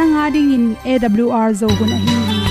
Nanga ding in awr zo gun a hi hong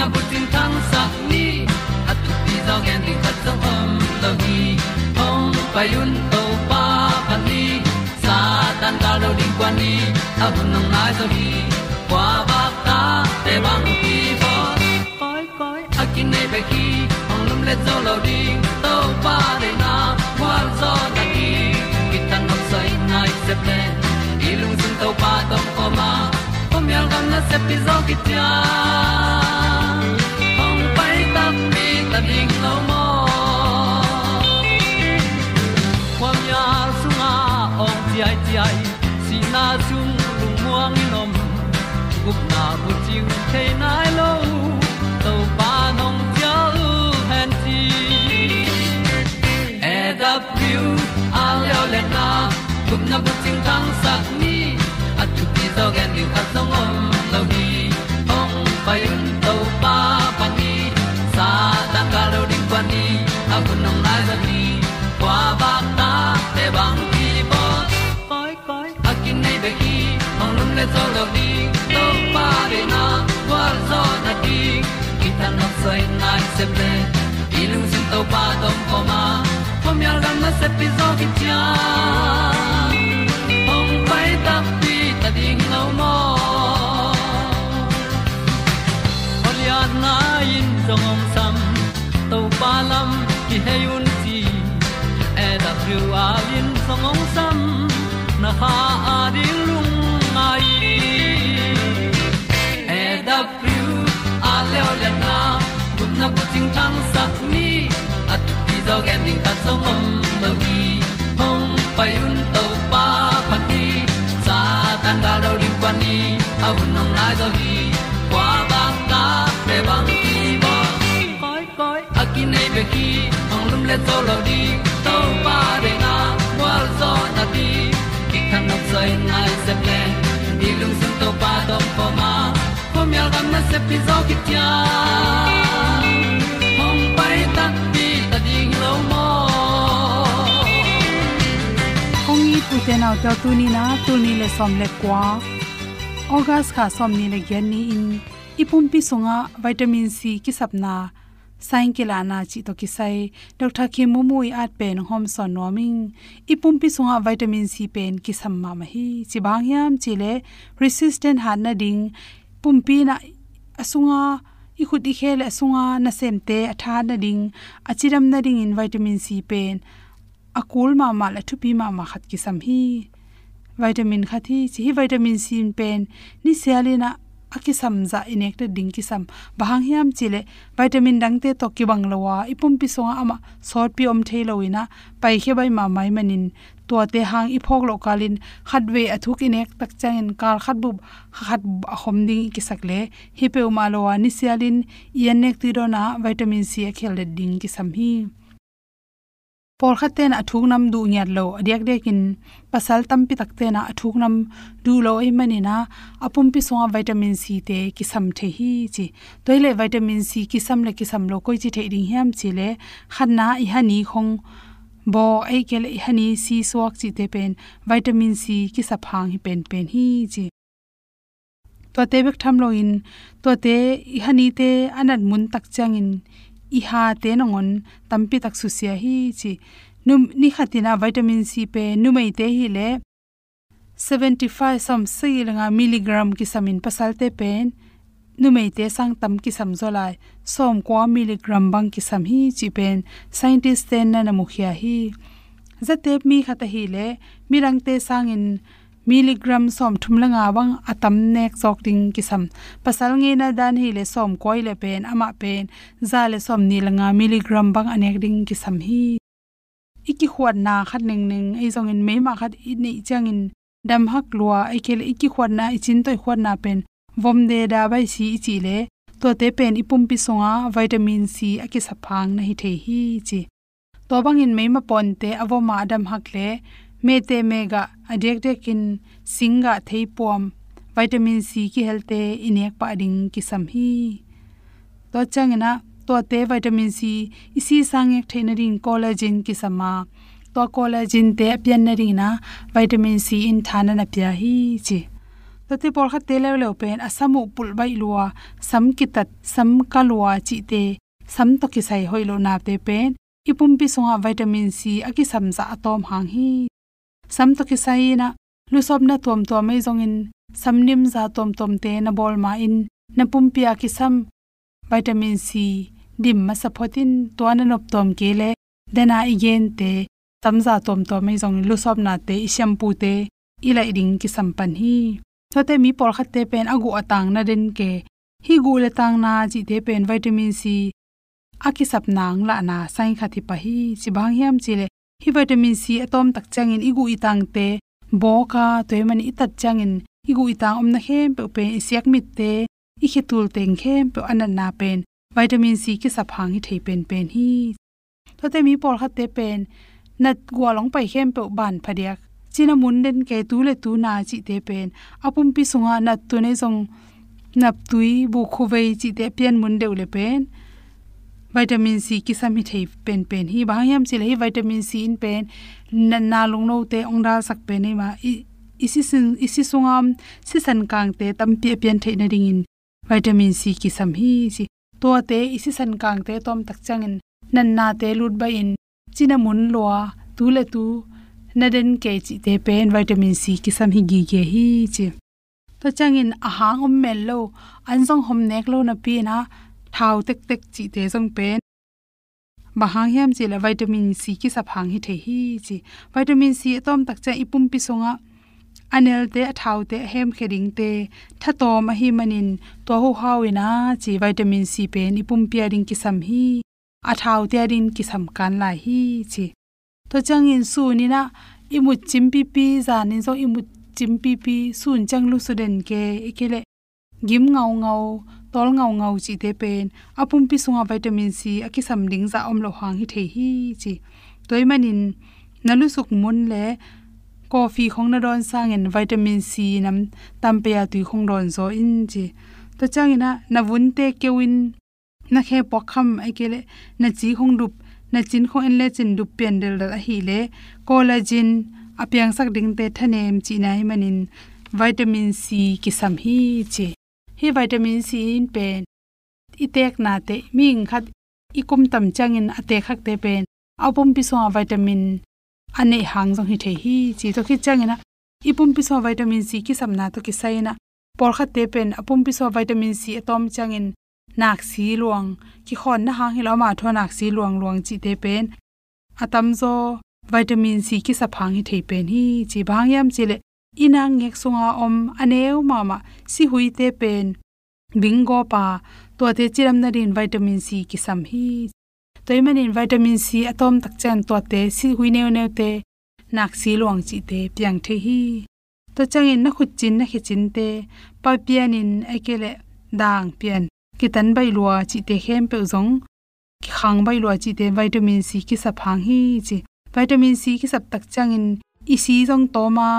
na bu tin tan sa ni at tu pi zo gen di khat zo om lo gi hong pa yun to pa pa ni, sa tan da lo ding kwan ni. A bu nang mai so hi kwa ba ta te bang ki bo koi koi a kin nei be ki ong lum le zo lo ding to pa de na kwa zo na ki ki tan nok sai nai se ple ilung sun to pa tom ko ma. Ko mi al gan na se pi zo ki tia na zum lung muang ni nom gup na bu chiu the nai lo to pa nong pia u han ti e da piu a leo le na. Gup na bu chiu tang sat ni at tu pi zo gen ni at song om lo hi ong pai zo lo ni to pa de na kwa zo na ti ki ta na sai nai se ple i lung sin to pa dom ko ma pom yal gam na se pi zo ki tia ong pai ta pi ta ding lo mo Olian na in song om sam to pa lam ki hay un ti e da thru a lin song om sam na ha a di lung ting tang sat ni at ti zo gen ding ta som mom mo gi hong pai un to pa pa ti. Sa tan da do ri pa ni. A bu nong lai do gi kwa ba ta pe bang ti bo koi koi a ki nei be ki hong lum le to lo di to pa de na. Kwa zo na ti. Ki kan nok sai nai se ple ni lung sun to pa do pa ma. Po mi gam na se pi zo ki tia ong i pu te nau te tu ni na tu ni le som le kwa august kha som ni le gen ni in. Ipum pi songa vitamin c ki sapna sain kila na chi to ki sai. Dr kim mu mui at pen hom son noming ipum pi sunga vitamin c pen ki samma ma hi chi bang yam chi le resistant han na ding. Pumpi na asunga i khut i khel asunga na sem te atha na ding. Achiram na ding in vitamin c pen akul ma ma la thupi ma ma khat ki sam hi. Vitamin khathi chi vitamin c pen. Ni sialina aki samza inek te ding ki sam bahang hiam chile vitamin dang te to ki bang lowa ipum pi songa ama sort pi om theiloina pai khe bai ma mai manin. To te hang iphok lo kalin. Khatwe athuk inek tak changin kal khatbu khat hom ding ki sakle hi pe ma lowa ni sialin yanek ti do na vitamin c a khel ding ki sam hi por khaten athuk nam du nyat lo adiak dekin pasal tampi takte na athuk nam du lo e mani na apum pi so vitamin c te ki sam the hi chi. Toile vitamin c ki sam le ki sam lo koi chi the ding hiam chi le. Khan na i hani khong bo ai kel i hani c suak chi te pen vitamin c ki sa phang hi pen pen hi chi. To te bek tham lo in. To te i hani te anat mun tak chang in i ha te nongon tampi tak su sia hi chi num ni khatina vitamin c pe numei te hi le 75 som sei langa milligram ki samin pasal te pen numei te sang tam ki sam zolai. Som kwa milligram bang ki sam hi chi pen scientist ten na na mukhia hi. Zate mi khata hi le mirang te sang miligram som thumlanga wang atam nek chok ding kisam. Pasal nge na dan hi le som koi le pen, ama pen, za le som ni langa milligram bang anek ding kisam hi. Iki khwat na khat ning ning ei zong in me ma khat i nei chang in dam hak lua. Ai kel iki khwat na ichin toi khwat na pen. Vom de da bai si chi le. To te pen ipum pi songa, vitamin c aki saphang na hi the hi chi. To bang in me ma pon te avoma dam hak le mete mega adekte kin singa theipom vitamin c ki helte inek pa ding ki sam hi. To changena to te vitamin c isi sang ek theina ring collagen ki sama. To collagen te pian na ring na vitamin c in thana na pya hi chi. To te por kha te le le pen, asamu pul bai luwa sam ki tat sam ka luwa chi te, sam to ki sai hoilo na te pen. Ipum pi songa vitamin c aki samza atom hang hi sam to ki sai na lu sob na tom to mai zong in samnim za tom tom te na bol ma in, na pum pia ki sam, vitamin c, dim ma saphotin to na nop tom ke le dena igen te tamza tom to mai zong lu sob na te shampoo te ila ding ki sampan hi. Chote mi por khat te pen agu atang na den ke, hi gu le tang na ji te pen vitamin c, aki sap nang la na sai khathi pa hi chi bang hiam chi le hi vitamin c atom tak changin igu itang te boka toimani itat changin igu itang omna hem pe pe siak mit te i khitul teng khem pe anan na pen. Vitamin c ki saphang hi thei pen pen hi. To te mi por kha te pen, nat gwa long pai khem pe ban phadiak. China mun den ke tu le tu na chi te pen. Apum pi sunga nat tu ne jong nap tui bu khuwei chi te pian mun deu le pen vitamin c ki sami thei pen pen hi ba yam chile hi vitamin c in pen na na lung no te ong dal sak pe nei ma isi sin isi sungam si san kang te tam pi pian thei na ring in vitamin c ki sam hi si to te isi san kang te tom tak chang in nan na te lut ba in china mun lwa tu le tu na den ke chi te pen vitamin c ki sam hi gi ge hi chi to chang in ahang om mel lo an jong hom nek lo na pi na thau tek tek chi te jong pen. Bahang hiam chi la vitamin c ki sa phang hi the hi chi. Vitamin c tom tak cha ipum pi songa. Anel te, thau te, hem kheding te. Tha to ma hi manin to ho hawina chi vitamin c pe ni pum pia ring ki sam hi. A thau te rin ki sam kan lai hi chi. To chang in su ni na imu chim pi pi, za ni zo imu chim pi pi, sun chang lu su den ke e ikele gim ngau ngau tol ngau ngau chi te pen. Apum pi sunga vitamin c aki sam ding za om lo hang hi the hi chi. Toy manin nalu suk mun le, coffee khong na don sang en vitamin c nam tampe ya tui khong don zo in chi. To chang ina na vun te kewin na khe pokham ai kele na chi khong dup, na chin khong en le chin dup pen del da hi le, collagen apyang sak ding te thanem chi nai manin vitamin c ki sam hi chi hi vitamin c in pen. Itek na te ming khat ikum tam changin ate khak te pen. Apum pi so vitamin ane hang jong hi the hi, chi to ki changina. Ipum pi so vitamin c ki samna to ki saina. Por kha te pen, apum pi so vitamin c atom changin nak si luang. Ki khon na hang hi lo ma tho nak si luang luang chi te pen. Atam zo vitamin c ki sa phang hi thei pen hi, chi bang yam chile inang ngek sunga om aneu mama, si hui te pen. Bingo pa to te chiram na rin vitamin c ki sam hi toiman in vitamin c atom tak chen to te, si hui neu neu te, nak si luang chi te piang the hi. To changin na khut chin na khe chin te, pa pian in akele dang pian. Ki tan bai lua chi te hem pe zong ki khang bai lua chi te vitamin c ki sa phang hi chi. Vitamin c ki sap tak chang in isi zong to ma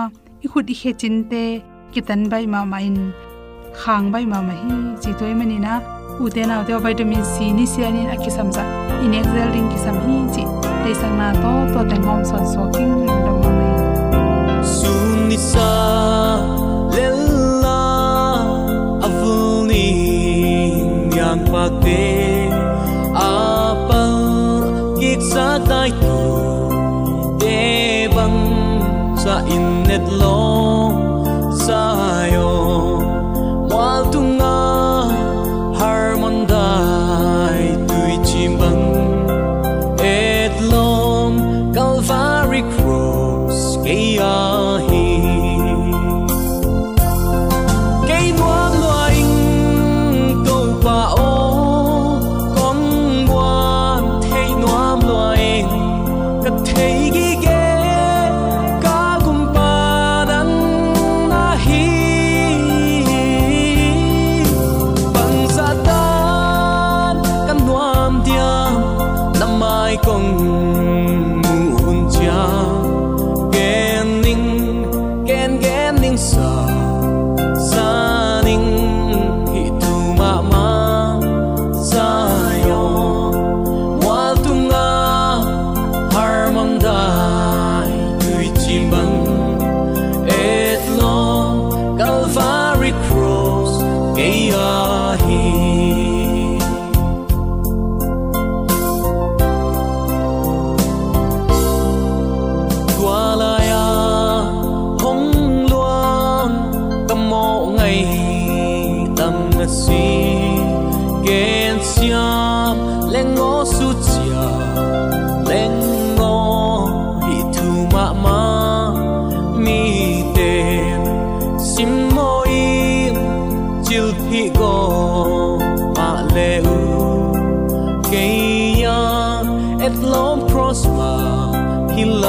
i khut i khe chin te, kitan bai ma ma in, khang bai ma ma hi chi toy mani na u te na te vitamin c ni se ani a ki sam za in excel ring ki sam hi chi te sang na to to te ngom son so king ring dam ma mai sun ni sa lella avuni yang pa te apal kik sa tai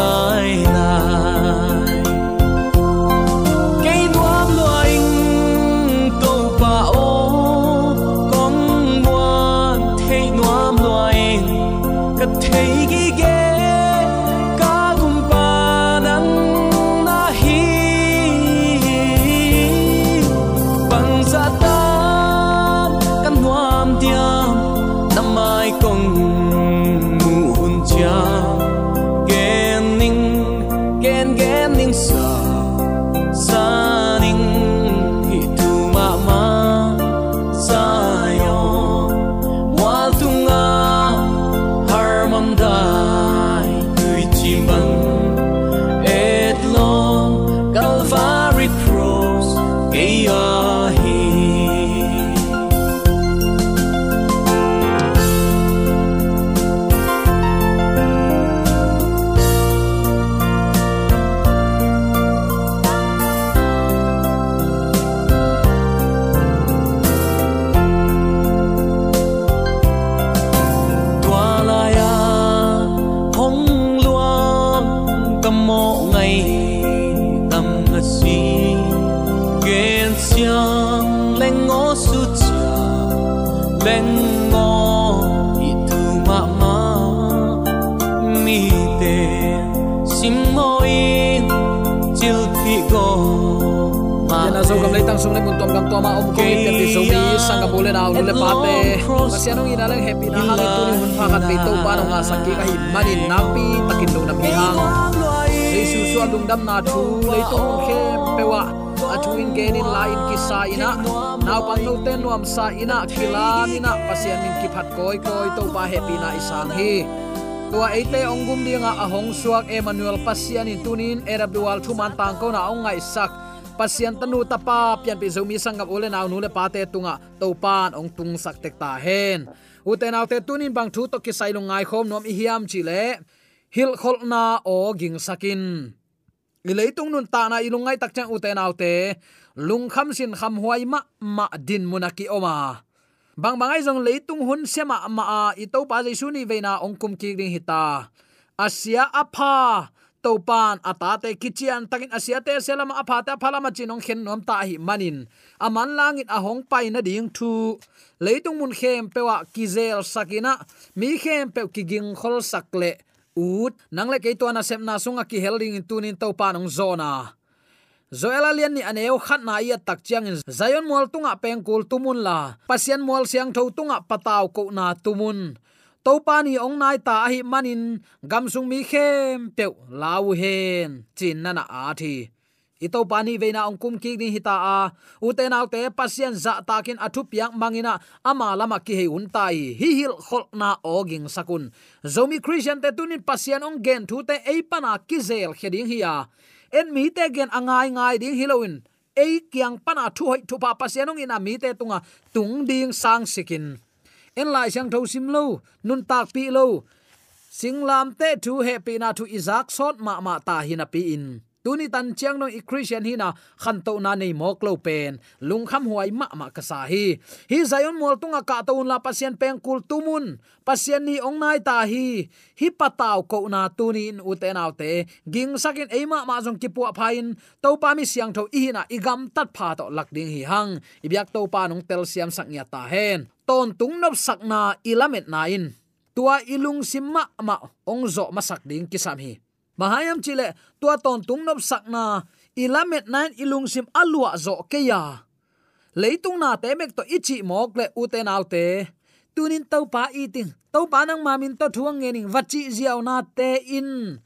hi ma om ko it kan ti mi sang ga bole na le pa te masianong ina lang happy na hang tu ni hun pha kan pe to pa no nga sakki ka hi manin na pi takin lo na mi hang Jesus su alung dam na thu le to khe pe wa atuin genin lain ki sa ina naw pang no ten nuam sa ina kilan ina pasian min ki phat koi koi to pa happy na isang hi. Tua ate ongum dinga ahong suak emmanuel pasian in tunin erabdual thuman tang ko na ong ngai sak pasian tanu tapa, pian pi zomi sangam ole naw nu le pa te tunga to pan ong tung sak tek ta hen. Uten autte tunin bang thu to ki sai lu ngai khom nom i hiam chi le, hil khol na o ging sakin. I leitung nun ta na ilungai tak chang uten autte lung kham sin kham huai ma ma din munaki oma. Bang bangai jong leitung hun sema ma a, i to pa jaisu ni veina ongkum ki ring hita. Asia apha topan atate kichian takin asia te selama aphata phalama chinong khen nom ta hi manin. Aman langit ahong pai na ding thu. Leitung mun khem pewa kizel sakina mi khem pe kiging khol sakle ut. Nangle ke to na sem na sunga ki helding in tunin to panong zona zoela lian ni aneo khat na ya tak chiang in zayon mol tunga pengkul tumun la. Pasian mol siang tho tunga pataw ko na tumun to pani ong nai ta hi manin gam sung mi khem pe lau hen. Chin na na a thi. Ito pani veina ong kum ki ni hita a. Uten te pasien za takin athu piang mangina ama lama ki he un tai. Hi hil khol na oging sakun. Zomi christian te tunin pasien ong gen thu te ei pana kizel kheding a. En mi te gen angai ngai ding hiloin ei kyang pana thu hoi thu pa pasien ong ina mi te tunga tung ding sang sikin en lai sang tho sim lo, nun tak pi lo. Singlam te thu he pi na thu izak sot ma ma ta hina pi in tuni tan chiang no i christian hina, khan to na nei mok lo pen. Lung kham huai ma ma ka sa hi. Hi zayon mol tunga ka to la pasien peng kul tumun. Pasien ni ong nai ta hi. Hi pataw ko na tuni in uten autte ging sakin eima ma jong ki pu phain. To pa mi siang tho i na igam tat pha to lak ding hi hang. Ibyak to pa nong tel siam sak nya ta hen. Ton tung nop sak na ilamet na in. Tua ilung simma ma ong zo masak ding kisam hi mahayam chile tua ton tung nop sakna ilamet nine ilung sim alua zo keya leitung na te mek to ichi mok le uten alte tunin tau pa eating tau pa nang mamin to thuang nge ning vachi ziaw na te in.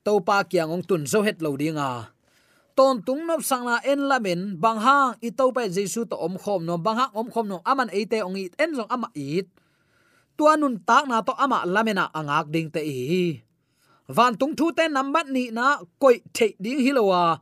Tau pa kyang ong tun zo het lo dinga ton tung nop sang na en lamen bang hang i tau pa jesu to om khom no bang hang om khom no aman ate ong it en jong ama it tuanun tak na to ama lamena angak à, à ding te i van tung thu te number ni na koi the ding hilowa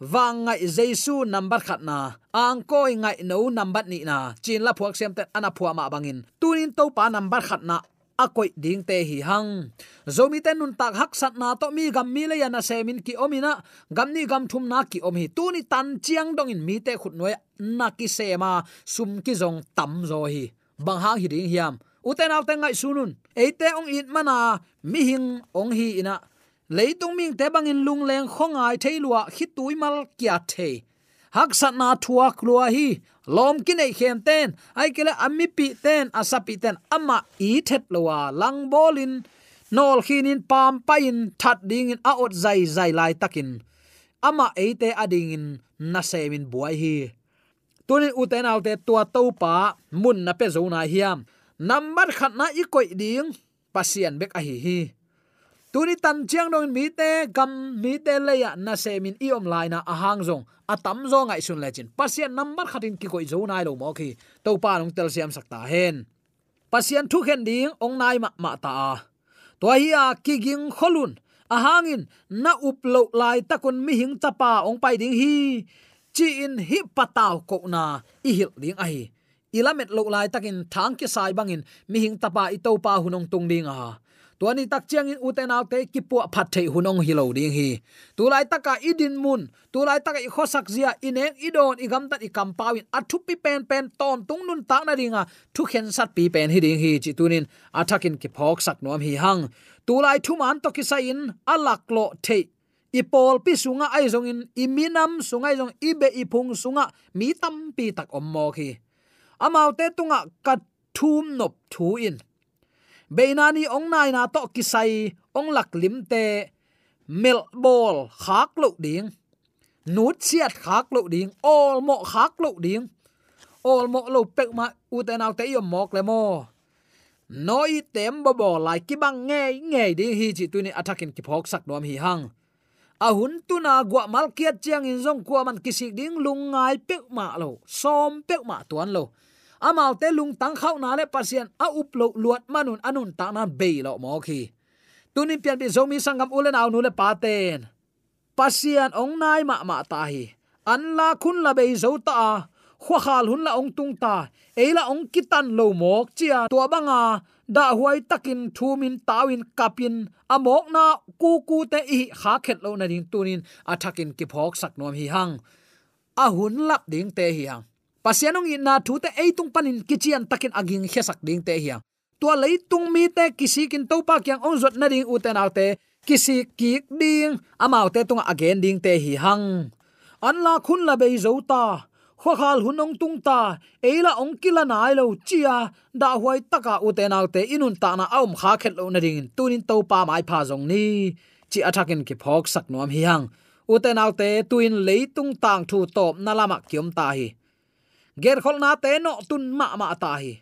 wang à. ngai jesu number khat na. Ang koi ngai no number ni na. Chin la phuak sem te ana phua ma bangin tunin to pa number khat na. A koi ding te hi hang zomi ten nun tak hak sat na, to mi gam mi le ya na semin ki omina gam ni gam thum na ki om hi. Tu ni tan chiang dong in mi te khut noi na ki se ma sum ki zong tam zo hi. Bang hang hi ding hiam uten autte ngai sunun. Eite ong in mana. Mi hing ong hi ina. Leitung ming te bangin lung leng khongai theilua hitui mal kya the. Hak sat na thuak lua hi. Lom kin ei khem ten. Ai kele ammi pi ten asapi ten. Ama i thet lowa. Lang bolin. Nol khinin pam pain. That ding in aot zai zai lai takin. Ama eite ading in na semin buai hi. Tunin uten alte tua topa mun na pe zona hiam number khat na i koi ding pasian bek a hi hi tuni tan chiang dong mi te gam mi te le ya na se min i om lai na a zong. Atam zong zo ngai sun le chin pasian number khatin ki koi zo nai lo mo khi to pa nong tel siam sakta hen pasian thu khen ding ong nai ma ma ta to hi à, a ki ging kholun a hangin na up lo lai takun mi hing chapa ong pai ding hi. Chi in hi pataw ko na i hil ding a hi ilamet lo lai takin thang ki sai bangin, mi hing tapa i to pa hunong tung ding a. Tuani tak chiang in uten au te ki pu phat thei hunong hi lo ding hi. Tu lai taka idin mun, tu lai taka i khosak zia ineng idon igam tat i kam pawin athu pi pen pen ton tung nun ta na ringa thu khen sat pi pen hi ding hi chi tunin athakin ki phok sak nom hi hang. Tu lai thu man to ki sa in alak lo thei. Ipol pi sunga ai in iminam sungai jong ibe ipung sunga, mi tam pi tak om mo khi amaute tunga kat thum nop thu in. Beinani ong nai na to kisai, ong lak lim te mel bol khak lo ding. Nút siat khak lo ding. Ol mo khak lo ding. Ol mo lo pek ma u te nau te yom mok le mo. Noi tem bo bo lai ki bang nge nge ding. Hi chi tu ni attacking ki phok sak dom hi hang. A hun tu na gwa mal kiat chiang in zong kwa man kisik ding. Lung ngai pek ma lo. Som pek ma tuan lo amal te lung tang khau na le pasien a up lo luat manun anun ta na be lo mo khi. Tunin pian bi zomi sangam ulen aw nu le paten pasian ong nai ma ma ta hi. An la khun la be zo ta khwa khal hun la ong tung ta. Eila ong kitan lo mok chia to banga. Da huai takin thumin tawin kapin amok na ku ku te i kha khet lo na ding tunin. Athakin ki phok sak nom hi hang. A hun lap ding te hi hang pasianong in na thu te eitung panin kichian takin aging hesak ding te hi tua lấy tung mi te kisi kin to pa kyang ong zot na ding uten autte kisi ki ding amau te tung again ding te hi hang. An la khun la bei zo ta khwa khal hunong tung ta eila ong kila nai lo chia, da huai taka u te inun ta na aum kha khet lo na ding tunin to pa mai pha jong ni. Chi athakin ki phok sak nom hi hang. U te tuin leitung tang thu top na lama kyom ta hi ger khol na te no tun ma ma ta hi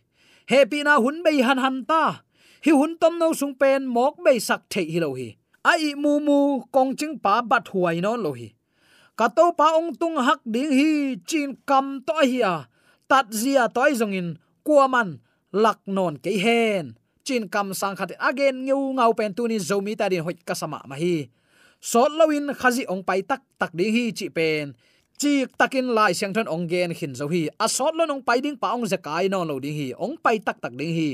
happy na hun bei han han ta. Hi hun tom no sung pen mok bei sak the hi lo hi ai mu mu kong ching pa bat huai non lo hi ka to pa ong tung hak ding hi chin kam to hi a à. tat zia toy zong in kuaman lak non ke hen chin kam sang khat again ngeu ngau pen tu ni zomi ta din hoi kasama ma hi sot lawin khazi ong pai tak tak ding hi chi pen chi takin lai siang thon ong gen hin zo hi. A sot lo nong pai ding pa ong zakai no lo ding hi. Ong pai tak tak ding hi.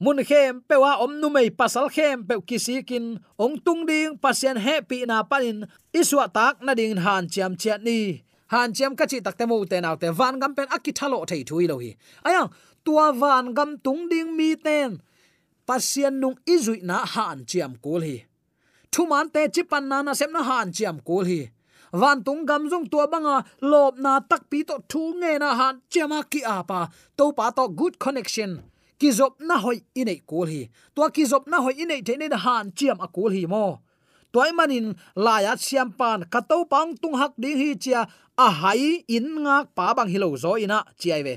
Mun khem pewa om nu mei pasal khem pe kisikin ong tung ding pasien happy na panin iswa tak na ding han chiam chiat ni. Han chiam ka chi tak te mu te naw te. Van gam pen akithalo thei thui lo hi. Aya, tua van gam tung ding mi ten. Pasien nung izui na han chiam kul hi. Thuman te chipan na na sem na han chiam kul hi van tung gam jong tua banga à, lop na tak pi to thu nge na han chema ki apa à to pa to good connection. Kizop na hoi inei kul hi to kizop na hoi inei the ne han chiam akul hi mo toy manin laya siam pan kato pang tung hak ding hi chia a à hai in ngak pa bang hilo zo ina chiai ve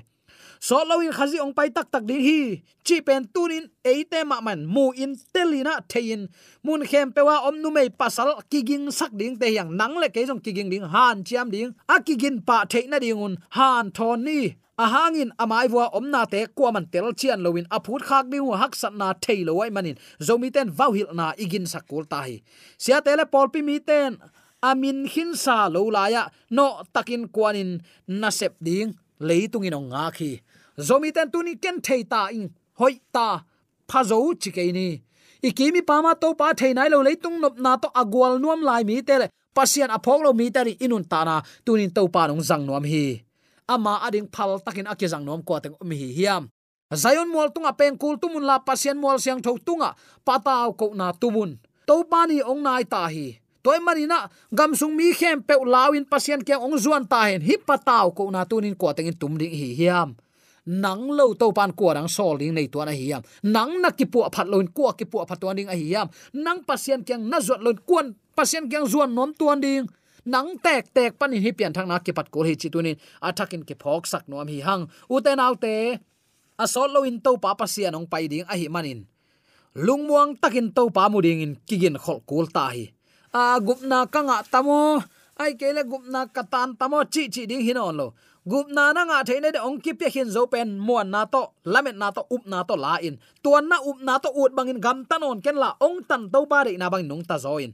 so lawin khazi ong pai tak tak din hi. Chi pen tunin eite ma man mu in telina thein. Mun khem pewa om nu mei pasal kiging sak ding te yang nang le ke jong kiging ding, han chiam ding. A kigin pa theina dingun han thon ni. A hangin amai wa omna te kwa man tel chian lowin a phut khak ding hak sat na thailo wai manin. Zomi ten vauhil na igin sakul tai sia tele polpi mi ten, amin hin sa lo laya no takin kwanin nasep ding leitung in nga khi zomi ten tuni ken thei ta in hoi ta phazo chike ni ikimi pama to pa thei nai lo leitung nop na to agwal nuam lai mi te pasian aphok lo mi tari inun ta na tunin to pa nong zang nuam hi ama ading phal takin akizang nuam ko teng mi hi hiam zayon mol tunga peng kul tumun la pasian mol siang tho tunga pataw ko na tumun to pani ong nai ta hi toy marina gam sung mi khem pe lawin pasien ke ong zuan ta hen hi pataw ko na tunin ko teng tum ding hi hiam nang lo to pan ko rang sol ding nei tuan a hiam nang na ki pu phat loin ko ki pu phat tuan ding a hiam nang pasien kyang na zot loin kuan pasien kyang zuan nom tuan ding nang tek tek pan hi pian thang na ki pat ko hi chitunin athakin ki phok sak nom hi hang u te a sol lo in to pa pasien ong pai ding a hi manin lungmuang takin to pa mu ding in kigin khol kul ta hi a gupna kanga tamo ai kele gupna katan tamo chi chi ding hinon lo gup na nga theine de ong ki pe hin zo pen muan na to lamet na to up na to la in. Tuan na up na to ut bangin gam tanon ken la ong tan to ba re na bang nong ta zo in.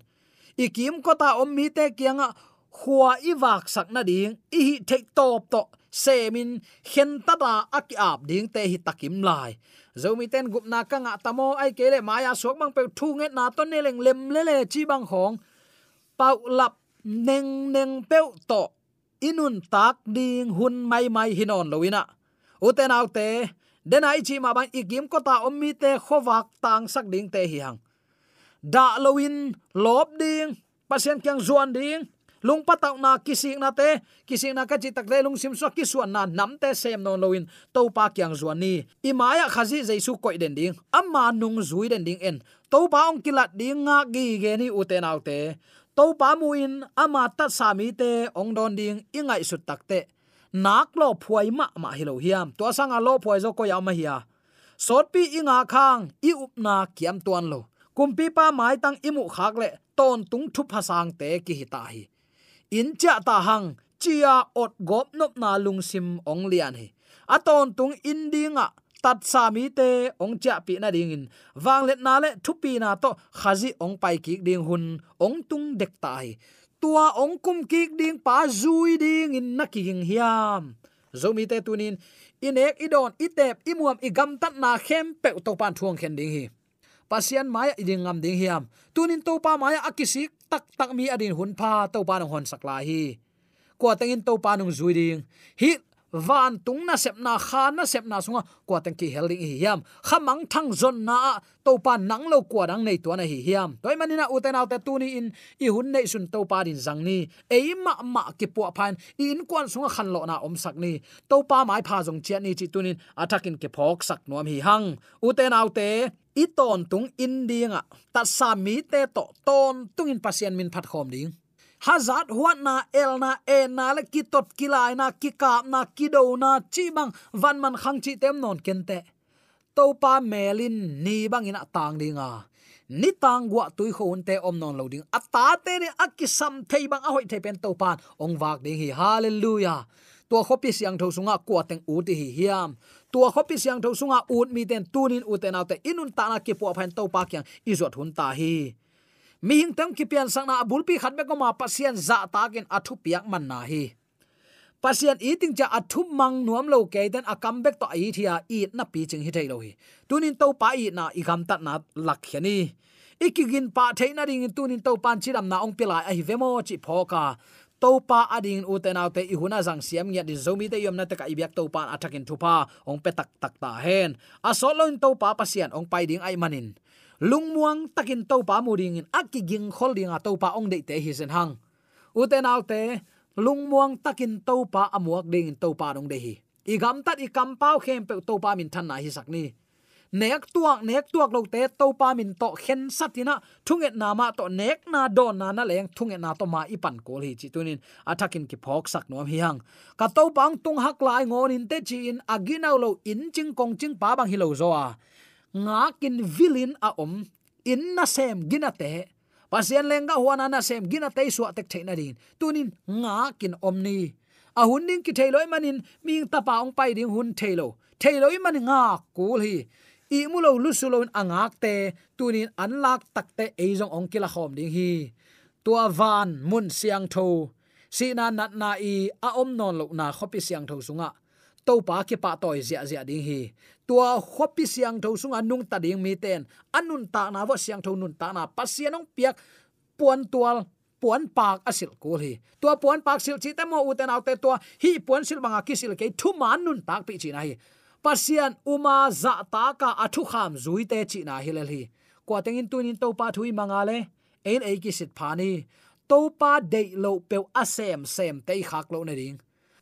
Ikim ko ta om mi te kianga khua i wak sak na ding i hi thek top to semin hen ta da aki ap ding te hi takim lai zomi ten gup na ka nga tamo ai kele maya sok bang pe thu nge na to ne leng lem le le chi bang khong pau lap neng neng peu to inun tak ding hun mai mai hinon loina uten autte denai chi ma bang igim ko ta ommi te khowak tang sak ding te hi hang. Da loin lob ding pasien kyang zuan ding, lung pataw na kising na te kising na ka chi tak le lung sim so ki suan na nam te sem non loin to pa kyang zuan ni. Imaya khazi jaisu koi den ding, amma nung zui den ding en to pa ong kilat ding nga gi ge ni u te te to pa muin ama ta sami te ong don ding ingai su tak te nak lo phuai ma ma hilo hiam. To sanga lo phuai zo ko ya ma hiya sot pi inga khang, i up na kiam tuan lo. Kumpi pa mai tang imu khak le, ton tung thu phasang te ki hita hi. In cha ta hang, chia ot gop nop na lung sim ong lian hi. Aton tung indinga tat sa mi te ong cha pi na ding in. Wang let na le thu pi na to khazi ong pai ki ding hun, ong tung dek tai. Tua ong kum ki ding pa zui ding in na ki hiam. Zomi te tunin, inek idon itep imuam igam tat na khem pe to pan thuang khen ding hi. Pasian maya iding ngam ding hiam. Tunin to pa maya akisik tak tak mi adin hun pha to pa nong hon sakla hi. Ko tengin to pa nung zui ding. Hi van tung na sep na, kha na sep na sunga. Kwa tang ki helding hi yam khamang thang zon na to pa nang lo kwa dang nei to na hi yam toy manina uten out te tuni in, i hun nei sun to pa din jang ni. E ma ma ki po phan in kwan sunga khan lo na om sak ni. To pa mai pha jong chian ni chi tunin atakin ke phok sak nom hi hang. Uten out te i ton tung in dinga ta sa mi te to, ton tung in pasien min phat khom ding hazat huat na, el na e na, le ki tot kilai na, ki kap na, ki do na, chi bang, van man khang chi tem non kente to pa melin, ni bang ina tang dinga ni tang gwa tui khon te om non loading ata te ni akisam thei bang a hoi thei pen to pan. Ong wak ding hi, hallelujah. Tua khopi siang tho sunga kwa teng u ti hi hiam. Tua khopi siang tho sunga ut mi ten, tunin uten autte inun ta na ki po phan to pa kyang. Izot hun ta hi mi hing tam ki pian sang na bul pi khat be ko ma pasien za ta ken athu piak man na hi. Pasien eating cha athu mang nuam lo ke den akam comeback to ai thia eat na pi ching hi thei lo hi. Tunin to pa i na i gam tat na lak khiani ikigin pa theina ring tunin to pan chiram na ong pila a hi vemo chi phoka topa ading uten autte i huna jang siam ngia di zomi te yom na te ka ibyak topa athakin thupa ong pe tak tak ta hen. A solon topa pasian ong pai ding ai manin lungmuang takin topa muding in akiging holding a topa ong de te hi sen hang. Uten alte lungmuang takin topa amuak ding topa dong de hi igam tat i kam pau khem pe topa min than na hi sakni nek tuak nek tuak lo te to pa min to khen satina, thunget na ma to nek na don na na leng, thunget na to ma ipan kol hi chi tunin. Athakin ki phok sak nom hi hang. Ka to bang tung hak lai ngon in te chi in aginaw lo in ching kong ching pa bang hi lo zo a nga kin vilin a om in na sem gina te pasien lenga huana na sem gina suwa tek theina din tunin nga kin omni, a hun ding ki thailoi manin ming tapa ong pai ding hun thailo thailoi man nga kul hi i mulo lusulon angak te tunin anlak takte eizong ong kila khom ding hi. Tua van mun siang tho. Sina nat na i a om non lo na khopi siang tho sunga to pa ki pa toy zia zia ding hi tua khopi siang tho sung anung à, ta ding mi ten anun ta na wa siang tho nun ta na. Pasianong piak puan tual puan pak asil kul hi tua puan pak sil à, chi te mo uten autte tua. Hi puan sil banga kisil ke thu man nun tak pi chi na hi pasian uma za dạ ta à, ka athu kham zui te chi na hilal hi kwa tengin tunin to pa thui mangale ein ei ki sit phani to pa de lo pe asem sem te khak lo na ding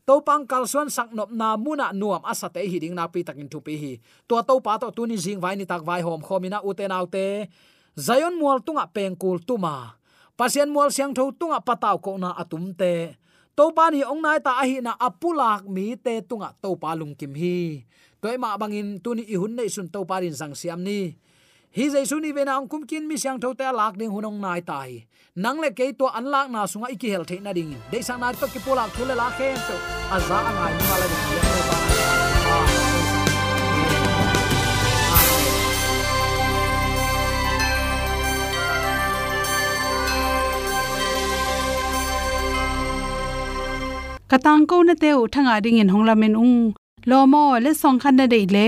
to pang kal suan na muna nuam asa te hi ding na pi takin thu pi hi. To to pa to tuni jing vai ni tak vai hom khomina uten autte zayon mual tunga pengkul tuma pasien mual siang tho tunga pataw ko na atumte to pa ni ong nai ta hi na apulak mi te tunga to pa lung kim hi. Toima bangin tuni i hun nei sun to parin sang siam ni hi jaisu ni vena ang kumkin mi sang thote lak ding hunong nai tai. Nang le ke to an lak na sunga iki hel the na ding. De sang na to ki polak thule la khem to. Aza angai ni mala ni ya ba. Katang ko na te u thanga ding in honglamen ung. Lomo le song khan na dei le